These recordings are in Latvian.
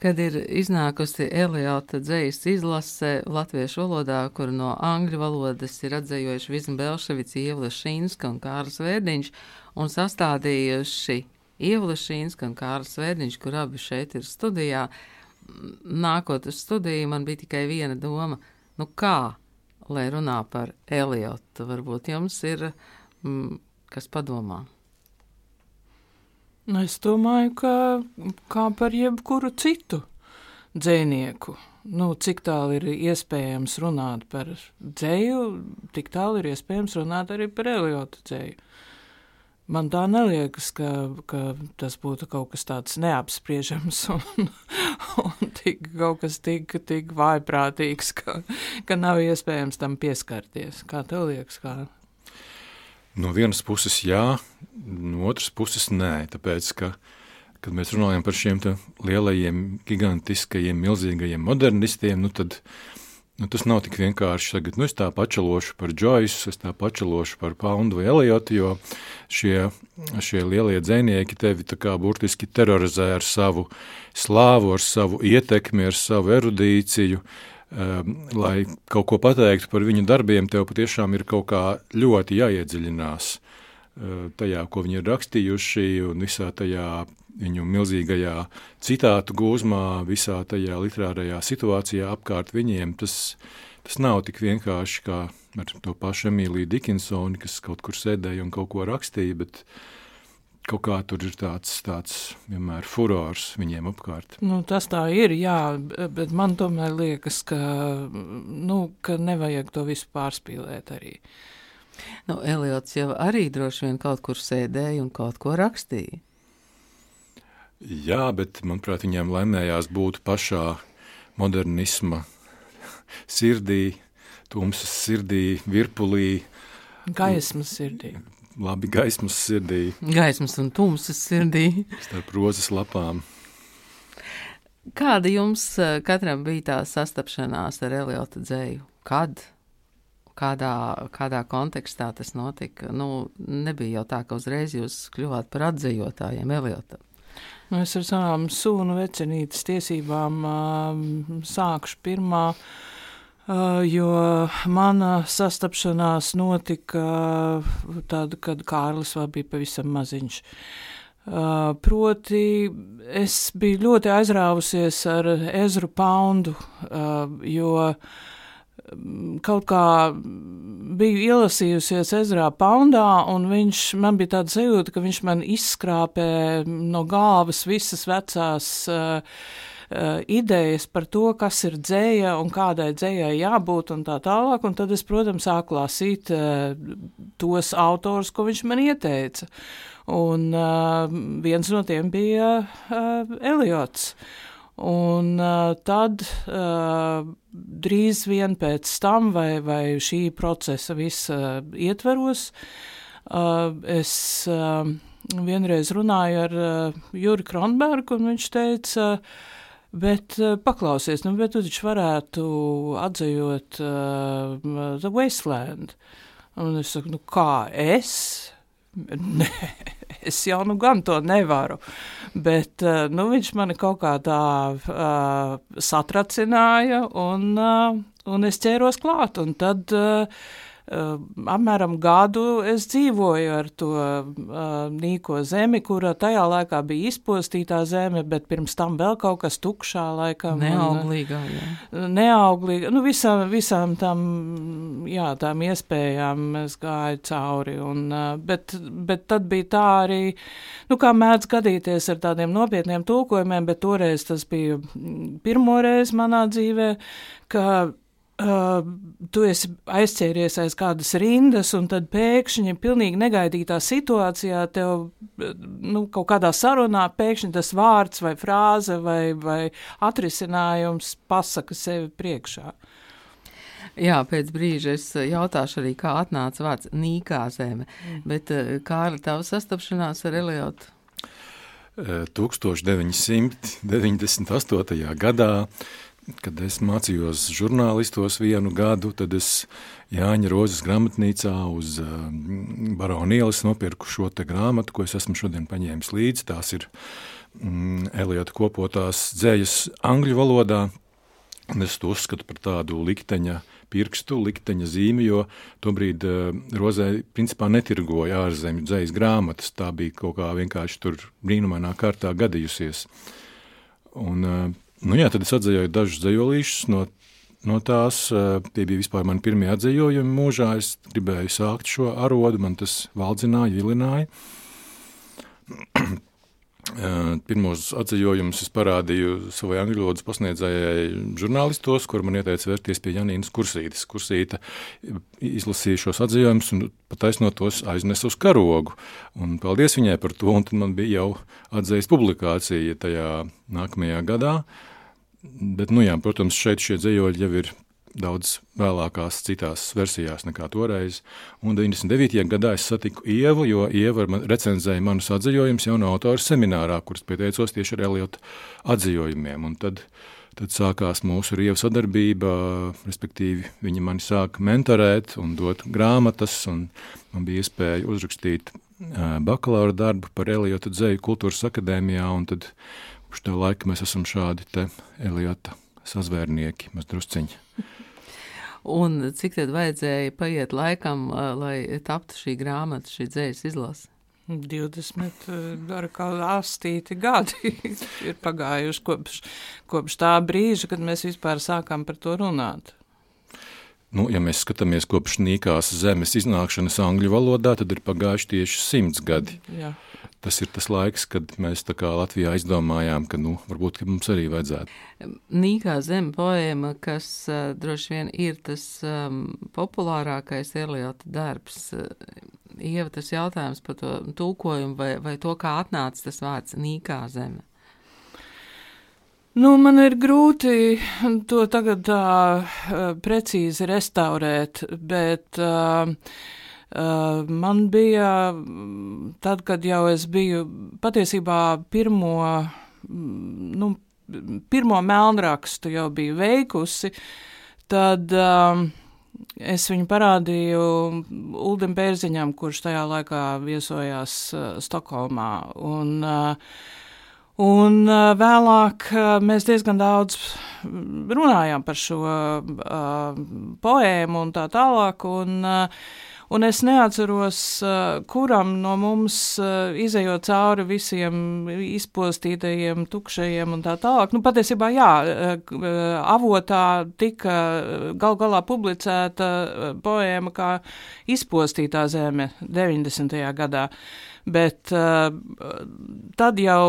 kad ir iznākusi Eliota dzējas izlase latviešu valodā, kur no angļu valodas ir atzējojuši Vizma Belševics, Ievla Šīnska un Kārlis Vērdiņš, un sastādījuši Ievla Šīnska un Kārlis Vērdiņš, kur abi šeit ir studijā. Nākot uz studiju, man bija tikai viena doma, nu kā, lai runā par Eliotu, varbūt jums ir mm, kas padomā. Nu, es domāju, ka kā par jebkuru citu dzinieku. Nu, cik tālu ir iespējams runāt par dzēju, tik tālu ir iespējams runāt arī par Eliotu dzēju. Man tā neliekas, ka, ka tas būtu kaut kas tāds neapspriežams un, un tik, kaut kas tik, tik vājprātīgs, ka, ka nav iespējams tam pieskarties. Kā tev liekas? Kā? No vienas puses, jā, no otras puses, nē. Tāpēc, ka, kad mēs runājam par šiem lielajiem, gigantiskajiem, milzīgajiem modernistiem, nu tad nu, tas nav tik vienkārši. Tagad, nu, es tā pačalošu par Joyce, es tā pačalošu par Poundu vai Eliotu, jo šie, šie lielie dzinieki tevi burtiski terorizē ar savu slāvu, ar savu ietekmi, ar savu erudīciju. Ehm, lai kaut ko pateiktu par viņu darbiem, tev patiešām ir kaut kā ļoti jāiedziļinās ehm, tajā, ko viņi ir rakstījuši, un visā tajā viņu milzīgajā citātu gūzmā, visā tajā literārajā situācijā apkārt viņiem. Tas, tas nav tik vienkārši kā ar to pašu Emīliju Dikinsoni, kas kaut kur sēdēja un kaut ko rakstīja, bet uh, kaut kā tur ir tāds, tāds vienmēr furors viņiem apkārt. Nu, tas tā ir, jā, bet man tomēr liekas, ka, nu, ka nevajag to visu pārspīlēt arī. Nu, Eliots jau arī droši vien kaut kur sēdēja un kaut ko rakstīja. Jā, bet manuprāt, viņiem laimējās būt pašā modernisma sirdī, tumsas sirdī, virpulī. Gaismas sirdī labi gaismas sirdī. Gaismas un tumsas sirdī. Starp rozes lapām. Kāda jums eh, katram bija tā sastapšanās ar Eliota dzēju? Kad? Kādā, kādā kontekstā tas notika? Nu, nebija jau tā, ka uzreiz jūs kļuvāt par atzējotājiem Eliotam. Nu, es ar savām sūnu vecinītes tiesībām uh, sākšu pirmā Uh, jo mana sastapšanās notika tad, kad Kārlis vēl bija pavisam maziņš. Uh, proti, es biju ļoti aizrāvusies ar Ezru Poundu, uh, jo mm, kaut kā biju ielasījusies Ezrā Poundā, un viņš man bija tāda sajūta, ka viņš man izskrāpē no galvas visas vecās uh, uh, idejas par to, kas ir dzēja un kādai dzējai jābūt un tā tālāk. Un tad es, protams, sāku lasīt uh, tos autors, ko viņš man ieteica. Un uh, viens no tiem bija uh, Eliots. Un uh, tad uh, drīz vien pēc tam, vai, vai šī procesa visa ietveros, uh, es uh, vienreiz runāju ar uh, Juri Kronbergu, un viņš teica, uh, Bet uh, paklausies, nu, bet tu taču varētu atzējot uh, The Wasteland. Un es saku, nu kā es? Nē, es jau nu gan to nevaru. Bet uh, nu, viņš mani kaut kā tā uh, satracināja, un, uh, un es ķēros klāt. Un tad Uh, apmēram gadu es dzīvoju ar to uh, nīko zemi, kura tajā laikā bija izpostītā zeme, bet pirms tam vēl kaut kas tukšā laikam. Neauglīgā, jā. Neauglīga, nu visām, visām tam, jā, tām iespējām es gāju cauri, un, bet, bet tad bija tā arī, nu kā mēdz gadīties ar tādiem nopietniem tulkojumiem, bet toreiz tas bija pirmoreiz manā dzīvē, ka Uh, tu esi aizķēries aiz kādas rindas, un tad pēkšņi, pilnīgi negaidītā situācijā, tev nu, kaut kādā sarunā pēkšņi tas vārds vai frāze vai, vai atrisinājums pasaka sevi priekšā. Jā, pēc brīža es jautāšu arī, kā atnāca vārds Nīkā zeme, mm. bet kā ar tavu sastapšanās ar Eliotu? 1998. gadā Kad es mācījos žurnālistos vienu gadu, tad es Jāņa Rozes grāmatnīcā uz uh, Barona ielas nopirku šo grāmatu, ko es esmu šodien paņēmis līdzi. Tās ir mm, Eliota kopotās dzējas angļu valodā. Es to uzskatu par tādu likteņa pirkstu, likteņa zīmi, jo tobrīd uh, Rozē principā netirgoja ārzemju dzējas grāmatas. Tā bija kaut kā vienkārši tur brīnumainā kārtā gadījusies. Un, uh, nu jā, tad es atzējoju dažus dzējolīšus no no tās. Tie bija vispār mani pirmie atzījumi mūžā. Es gribēju sākt šo arodu, man tas valdzināja, vilināja. Eh, pirmos atzījumus es parādīju savai angļu valodas pasniedzējai žurnālistos, kur man ieteica vērties pie Janīnas Kursītes. Kursīte izlasīja šos atzījumus un pataisnot tos aiznesa uz karogu. Un paldies viņai par to, un tad man bija jau atzējas publikācija tajā nākamajā gadā. Uh, Bet, nu, jā, protams, šeit šie dzējoļi jau ir daudz vēlākās, citās versijās nekā toreiz. Un 99. gadā es satiku Ievu, jo Ieva man recenzēja manus atzījumus jau no autora seminārā, kuras pieteicos tieši ar Eliota atzīmējumiem. Tad, tad sākās mūsu rieva sadarbība, respektīvi viņa mani sāka mentorēt un dot grāmatas, un man bija iespēja uzrakstīt bakalaura darbu par Eliota dzēju kultūras akadēmijā, un tad Kopš tā laika mēs esam šādi te Eliota sazvērnieki, mazdrusciņi. Un cik tad vajadzēja paiet laikam, lai taptu šī grāmata, šī dzējas izlase? 20 gara kā astīti gadi ir pagājuši kopš, kopš tā brīža, kad mēs vispār sākām par to runāt. Nu, ja mēs skatāmies kopš nīkās zemes iznākšanas angļu valodā, tad ir pagājuši tieši simts gadi. Jā tas ir tas laiks, kad mēs Latvijā izdomājām, ka nu, varbūt ka mums arī vajadzētu. Nīkā zeme poēma, kas uh, droši vien ir tas um, populārākais Eliota darbs. Ieva, tas jautājums par to tulkojumu vai, vai to, kā atnāca tas vārds Nīkā zeme. Nu, man ir grūti to tagad tā uh, precīzi restaurēt, bet uh, Uh, man bija, tad, kad jau es biju patiesībā pirmo, nu, pirmo melnrakstu jau biju veikusi, tad uh, es viņu parādīju Uldim Bērziņam, kurš tajā laikā viesojās uh, Stokholmā. Un, uh, Un vēlāk mēs diezgan daudz runājām par šo uh, poēmu un tā tālāk. Un, uh, Un es neatceros, kuram no mums, izējot cauri visiem izpostītajiem, tukšajiem un tā tālāk, nu, patiesībā, jā, avotā tika gal galā publicēta poēma kā izpostītā zeme 90. gadā. Bet uh, tad jau,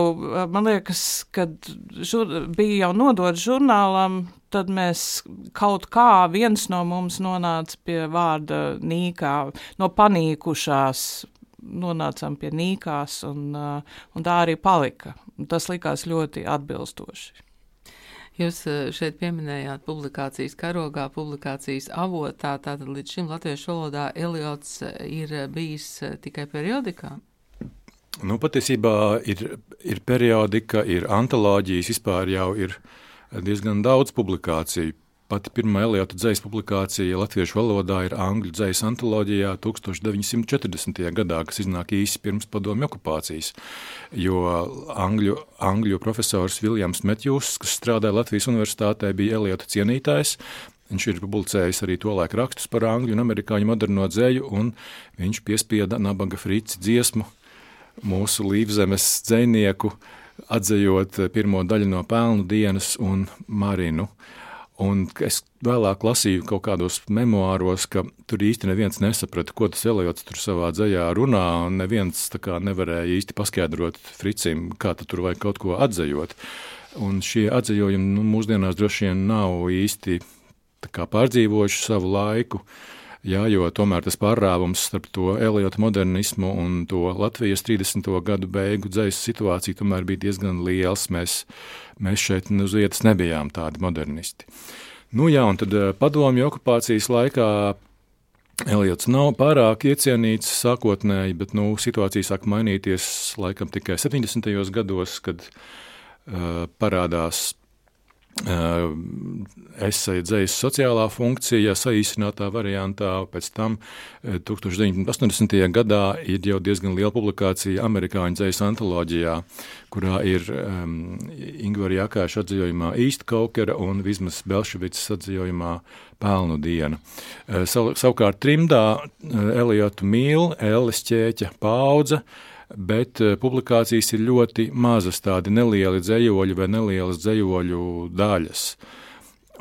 man liekas, kad žur, bija jau nodots žurnālam, tad mēs kaut kā viens no mums nonāca pie vārda nīkā, no panīkušās nonācām pie nīkās, un, uh, un tā arī palika. Tas likās ļoti atbilstoši. Jūs šeit pieminējāt publikācijas karogā, publikācijas avotā, tātad līdz šim latviešu valodā Eliots ir bijis tikai periodikā? Nu, patiesībā ir, ir periodika, ir antoloģijas, vispār jau ir diezgan daudz publikāciju. Pati pirmā Eliota dzējas publikācija latviešu valodā ir angļu dzējas antoloģijā 1940. gadā, kas iznāk īsi pirms padomju okupācijas. Jo angļu, angļu profesors Viljams Metjūs, kas strādāja Latvijas universitātē, bija Eliota cienītājs. Viņš ir publicējis arī to laiku rakstus par angļu un amerikāņu moderno dzēju, un viņš piespieda nabaga frici dziesmu mūsu līvzemes dzinieku, atzējot pirmo daļu no pelnu dienas un marinu. Un es vēlāk lasīju kaut kādos memoāros, ka tur īsti neviens nesaprata, ko tas Eliots tur savā dzējā runā, un neviens kā, nevarēja īsti paskaidrot Fricim, kā tur vajag kaut ko atzējot. Un šie atzējojumi nu, mūsdienās droši vien nav īsti pārdzīvojuši savu laiku. Uh, Jā, jo tomēr tas pārrāvums starp to Eliota modernismu un to Latvijas 30. gadu beigu dzīslu situāciju tomēr bija diezgan liels. Mēs, mēs šeit uz vietas nebijām tādi modernisti. Nu, jā, un tad eh, padomju okupācijas laikā Eliots nav pārāk iecienīts sākotnēji, bet nu, situācija sāk mainīties laikam tikai 70. gados, kad uh, parādās Esai dzējas sociālā funkcija, saīsinātā variantā, pēc tam 1980. gadā ir jau diezgan liela publikācija amerikāņu dzējas antoloģijā, kurā ir um, Ingūra Jakāša atzījumā Īsta Kaukera un Vismas Belševicas atzījumā Pelnu diena. Sav, savukārt trimdā Eliotu mīl, Elles ķēķa paudze, bet eh, publikācijas ir ļoti mazas, tādi nelieli dzējoļi vai nelielas dzējoļu daļas.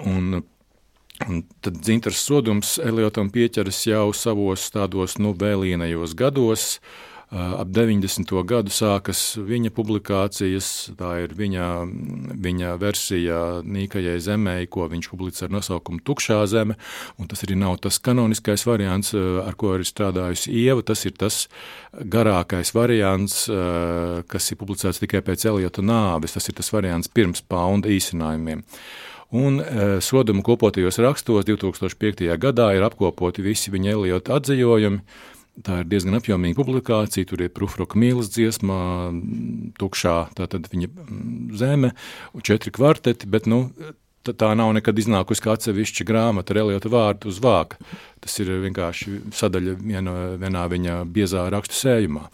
Un, un tad dzintars sodums Eliotam pieķeras jau savos tādos nu, vēlīnajos gados, uh, Ap 90. gadu sākas viņa publikācijas, tā ir viņa, viņa versija Nīkajai zemē, ko viņš publicē ar nosaukumu Tukšā zeme, tas arī nav tas kanoniskais variants, ar ko ir strādājusi Ieva, tas ir tas garākais variants, kas ir publicēts tikai pēc Eliota nāves, tas ir tas variants pirms paunda īsinājumiem. Un e, soduma kopotajos rakstos 2005. gadā ir apkopoti visi viņa Eliota atzījumi, Tā ir diezgan apjomīga publikācija. Tur ir Prūfroka mīlas dziesma, tukšā viņa zeme, četri kvarteti, bet nu, tā nav nekad iznākusi kā atsevišķa grāmata ar Eliota vārdu uz vāka. Tas ir vienkārši sadaļa viena, vienā viņa biezā rakstu sējumā.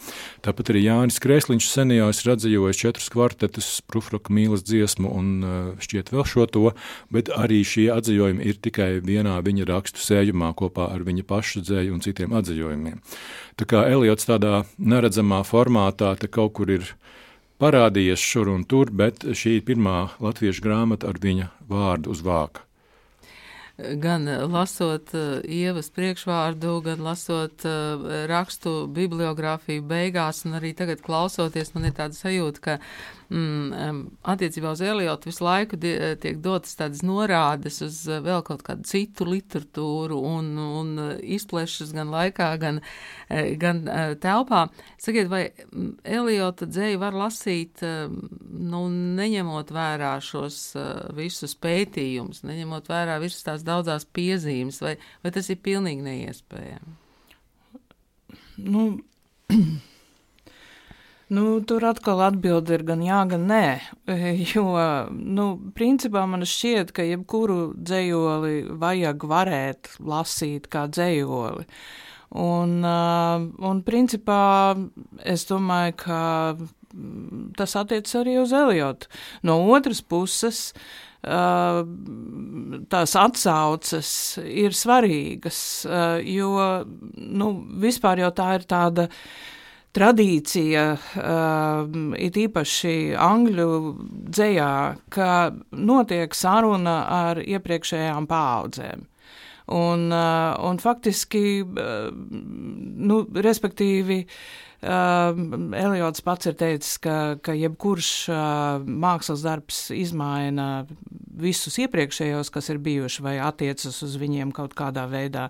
Tāpat arī Jānis Krēsliņš senijos ir atzījis četrus kvartetus, Prufroka mīlas dziesmu un uh, šķiet vēl šo to, bet arī šie atzījumi ir tikai vienā viņa rakstu sējumā kopā ar viņa paša dzēju un citiem atzījumiem. Tā kā Eliots tādā neredzamā formātā te kaut kur ir parādījies šur un tur, bet šī ir pirmā latviešu grāmata ar viņa vārdu uz vāka. Gan lasot uh, ievas priekšvārdu, gan lasot uh, rakstu bibliogrāfiju beigās, un arī tagad klausoties, man ir tāda sajūta, ka mm, attiecībā uz Eliotu visu laiku tiek dotas tādas norādes uz eh, vēl kaut kādu citu literatūru un, eh, izplešas gan laikā, gan, eh, gan telpā. Sakiet, vai Eliota dzēju var lasīt, nu, neņemot vērā šos visus pētījumus, neņemot vērā visas tās daudzās piezīmes, vai, vai tas ir pilnīgi neiespējami? Nu, Nu, tur atkal atbilde ir gan jā, gan nē. Jo, nu, principā man šķiet, ka jebkuru dzējoli vajag varēt lasīt kā dzējoli. Un, uh, un principā es domāju, ka tas attiecas arī uz Eliotu. No otras puses, uh, tās atsauces ir svarīgas, jo nu, vispār jau tā ir tāda tradīcija, uh, it īpaši angļu dzējā, ka notiek saruna ar iepriekšējām paudzēm. Un, uh, un faktiski, uh, nu, respektīvi, uh, Uh, Eliots pats ir teicis, ka, ka jebkurš uh, mākslas darbs izmaina visus iepriekšējos, kas ir bijuši vai attiecas uz viņiem kaut kādā veidā.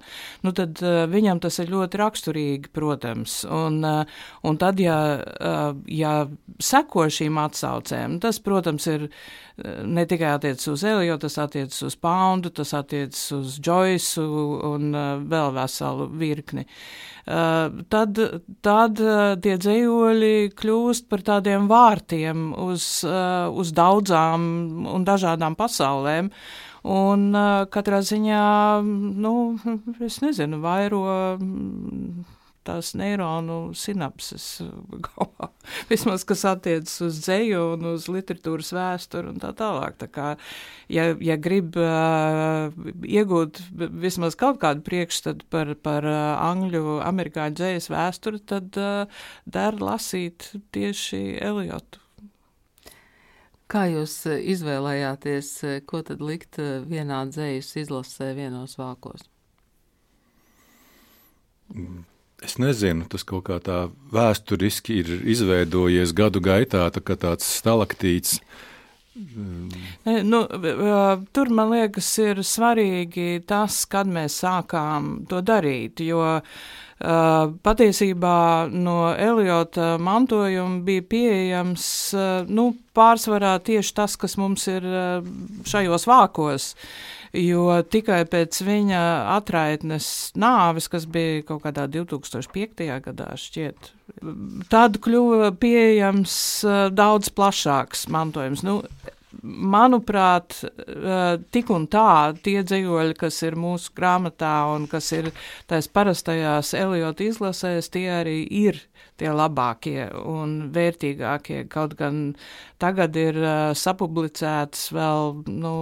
Nu, tad uh, viņam tas ir ļoti raksturīgi, protams. Un, uh, un tad, ja, ja seko šīm atsaucēm, tas, protams, ir ne tikai attiecas uz Eliotu, tas attiecas uz Poundu, tas attiecas uz Joyce un vēl veselu virkni. Eh, tad, tad eh, tie dzējoļi kļūst par tādiem vārtiem uz, eh, uz daudzām un dažādām pasaulēm. Un katrā ziņā, nu, es nezinu, vairo tās neironu sinapses galvā. Vismaz, kas attiecas uz dzēju un uz literatūras vēsturi un tā tālāk. Tā kā, ja, ja grib uh, iegūt vismaz kaut kādu priekšstatu par, par uh, angļu, amerikāņu dzējas vēsturi, tad uh, der lasīt tieši Eliotu. Kā jūs izvēlējāties, ko tad likt vienā dzējas izlasē vienos vākos? Mm Es nezinu, tas kaut kā tā vēsturiski ir izveidojies gadu gaitā, tā kā tāds stalaktīts. Ne, nu, tur man liekas, ir svarīgi tas, kad mēs sākām to darīt, jo Uh, patiesībā no Eliota mantojuma bija pieejams uh, nu, pārsvarā tieši tas, kas mums ir uh, šajos vākos. Jo tikai pēc viņa atraitnes nāves, kas bija kaut kādā 2005. gadā šķiet, tad kļuva pieejams daudz plašāks mantojums. Nu, manuprāt, tik un tā tie dzējoļi, kas ir mūsu grāmatā un kas ir tais parastajās Eliota izlasēs, tie arī ir tie labākie un vērtīgākie. Kaut gan tagad ir uh, sapublicēts vēl, nu,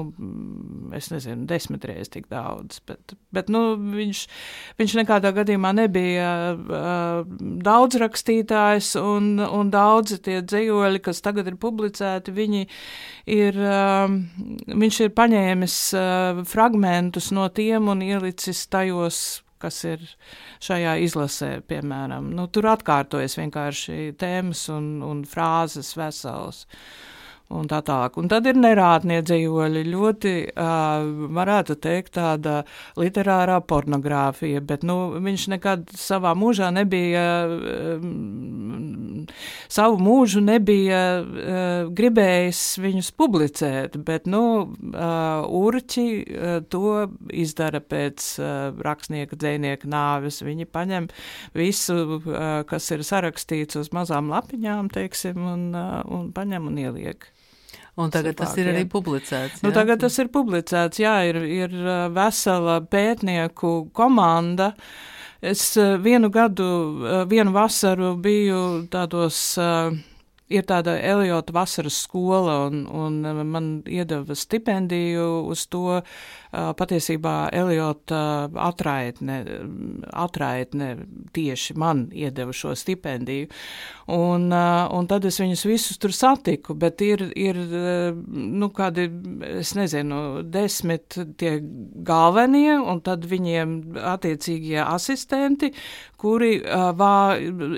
es nezinu, desmit reizes tik daudz, bet, bet nu, viņš, viņš nekādā gadījumā nebija uh, daudzrakstītājs un, un daudzi tie dzējoļi, kas tagad ir publicēti, viņi ir, uh, viņš ir paņēmis uh, fragmentus no tiem un ielicis tajos kas ir šajā izlasē, piemēram. Nu, tur atkārtojas vienkārši tēmas un, un frāzes veselas. Un tā tālāk. Un tad ir nerātnie dzīvoļi, ļoti, uh, varētu teikt, tāda literārā pornogrāfija, bet, nu, viņš nekad savā mūžā nebija, um, savu mūžu nebija uh, gribējis viņus publicēt, bet, nu, uh, Urķi uh, to izdara pēc uh, rakstnieka, dzēnieka nāves. Viņi paņem visu, uh, kas ir sarakstīts uz mazām lapiņām, teiksim, un, uh, un paņem un ieliek. Un tagad Sapāk, tas ir jā. arī publicēts. Nu, tagad tas ir publicēts, jā, ir, ir uh, vesela pētnieku komanda. Es uh, vienu gadu, uh, vienu vasaru biju tādos uh, ir tāda Eliota vasaras skola, un, un man iedeva stipendiju uz to. Patiesībā Eliota atraitne, atraitne tieši man iedeva šo stipendiju. Un, un tad es viņus visus tur satiku, bet ir, ir nu, kādi, es nezinu, desmit tie galvenie, un tad viņiem attiecīgie asistenti, kuri vā,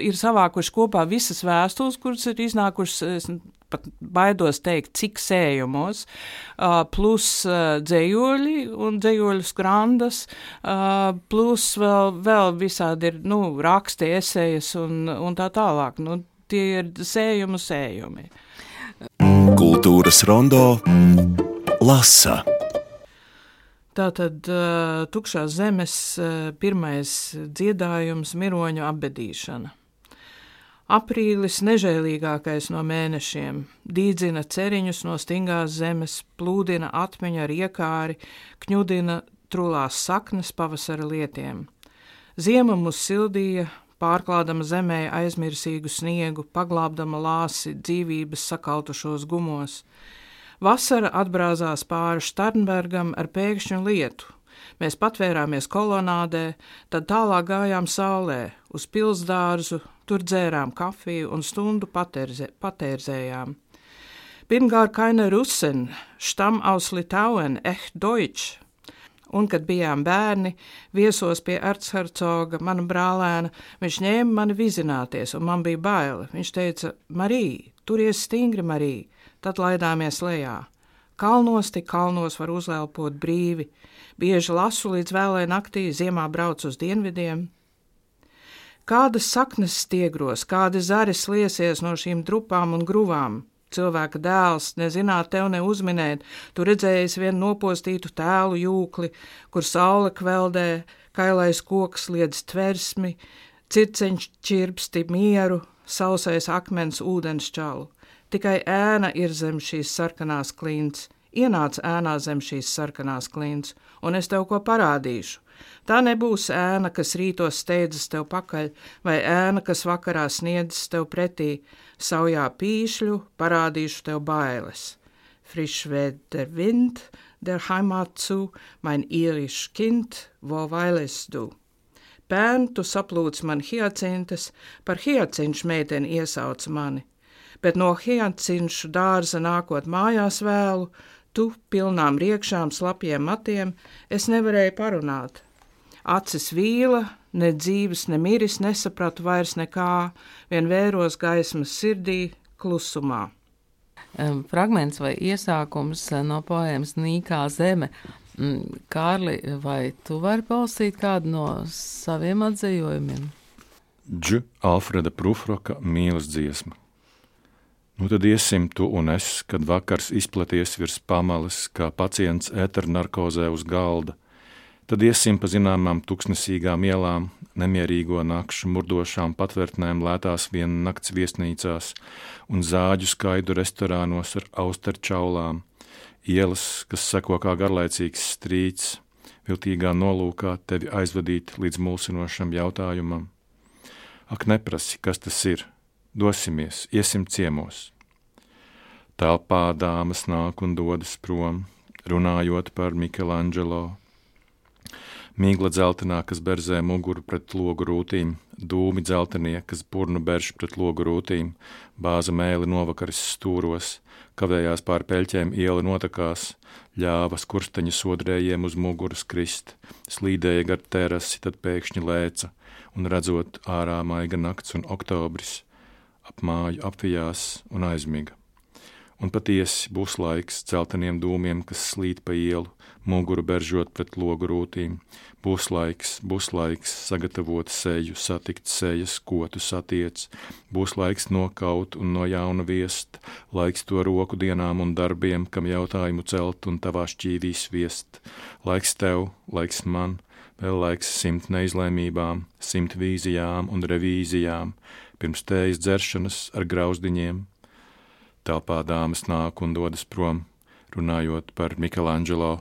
ir savākuši kopā visas vēstules, kuras ir iznākušas. Pat baidos teikt, cik sējumos, plus dzējoļi un dzējoļu skrandas, plus vēl, vēl visādi ir, nu, raksti, esejas un, un tā tālāk. Nu, tie ir sējumu sējumi. Kultūras rondo lasa. Tātad tukšās zemes pirmais dziedājums - miroņu apbedīšana. Aprīlis nežēlīgākais no mēnešiem, dīdzina ceriņus no stingās zemes, plūdina atmiņu ar iekāri, kņudina trulās saknes pavasara lietiem. Ziema mūs sildīja, pārklādama zemē aizmirsīgu sniegu, paglābdama lāsi dzīvības sakautušos gumos. Vasara atbrāzās pāri Štarnbergam ar pēkšņu lietu. Mēs patvērāmies kolonādē, tad tālāk gājām saulē, uz pilsdārzu, tur dzērām kafiju un stundu paterze, patērzējām. Pirmkārt, kaina Russen, Stam aus Litauen, echt Deutsch. Un, kad bijām bērni, viesos pie artshercoga, mana brālēna, viņš ņēma mani vizināties, un man bija bail. Viņš teica, Marija, turies stingri, Marija, tad laidāmies lejā. Kalnos tik kalnos var uzlēpot brīvi, bieži lasu līdz vēlē naktī, ziemā brauc uz dienvidiem. Kādas saknes stiegros, kādi zari sliesies no šīm drupām un gruvām, cilvēka dēls, nezināt tev neuzminēt, tu redzējis vien nopostītu tēlu jūkli, kur saule kveldē, kailais koks liedz tversmi, circeņš čirpsti mieru, sausais akmens ūdens čalu. Tikai ēna ir zem šīs sarkanās klints. Ienāc ēnā zem šīs sarkanās klints, un es tev ko parādīšu. Tā nebūs ēna, kas rītos steidzas tev pakaļ, vai ēna, kas vakarā sniedzas tev pretī. Saujā pīšļu parādīšu tev bailes. Frisch weht der Wind der Heimat zu, mein irisch Kind, wo weilest du? Bērn, tu saplūc man hiacintas, par hiacinšu meiteni iesauc mani bet no hiancinšu dārza nākot mājās vēlu, tu pilnām riekšām, slapjiem matiem, es nevarēju parunāt. Acis vīla, ne dzīves, ne miris, nesapratu vairs nekā, vien vēros gaismas sirdī, klusumā. Fragments vai iesākums eh, no poēmas Nīkā zeme. Mm, Kārli, vai tu vari palasīt kādu no saviem atzējumiem? Džu Alfreda Prufroka mīlas dziesma. Nu, tad iesim tu un es, kad vakars izplaties virs pamalas, kā pacients eternarkozē uz galda. Tad iesim pa zināmām tuksnesīgām ielām, nemierīgo nakšu murdošām patvērtnēm lētās viena nakts viesnīcās un zāģu skaidu restorānos ar austerčaulām, ielas, kas seko kā garlaicīgs strīds, viltīgā nolūkā tevi aizvadīt līdz mulsinošam jautājumam. Ak, neprasi, kas tas ir, dosimies, iesim ciemos. Telpā dāmas nāk un dodas prom, runājot par Michelangelo mīgla dzeltenā, kas berzē muguru pret logu rūtīm, dūmi dzeltenie, kas burnu berž pret logu rūtīm, bāza mēli novakaris stūros, kavējās pār peļķēm iela notakās, ļāva skursteņa sodrējiem uz muguras krist, slīdēja gar terasi, tad pēkšņi lēca, un redzot ārā maiga nakts un oktobris, ap māju apvijās un aizmiga. Un patiesi būs laiks celteniem dūmiem, kas slīd pa ielu, muguru beržot pret logu rūtīm. Būs laiks, būs laiks sagatavot seju, satikt sejas, ko tu satiec, būs laiks nokaut un no jauna viest, laiks to roku dienām un darbiem, kam jautājumu celt un tavā šķīvī viest, laiks tev, laiks man, vēl laiks simt neizlēmībām, simt vīzijām un revīzijām, pirms tējas dzeršanas ar grauzdiņiem. Telpā dāmas nāk un dodas prom, runājot par Michelangelo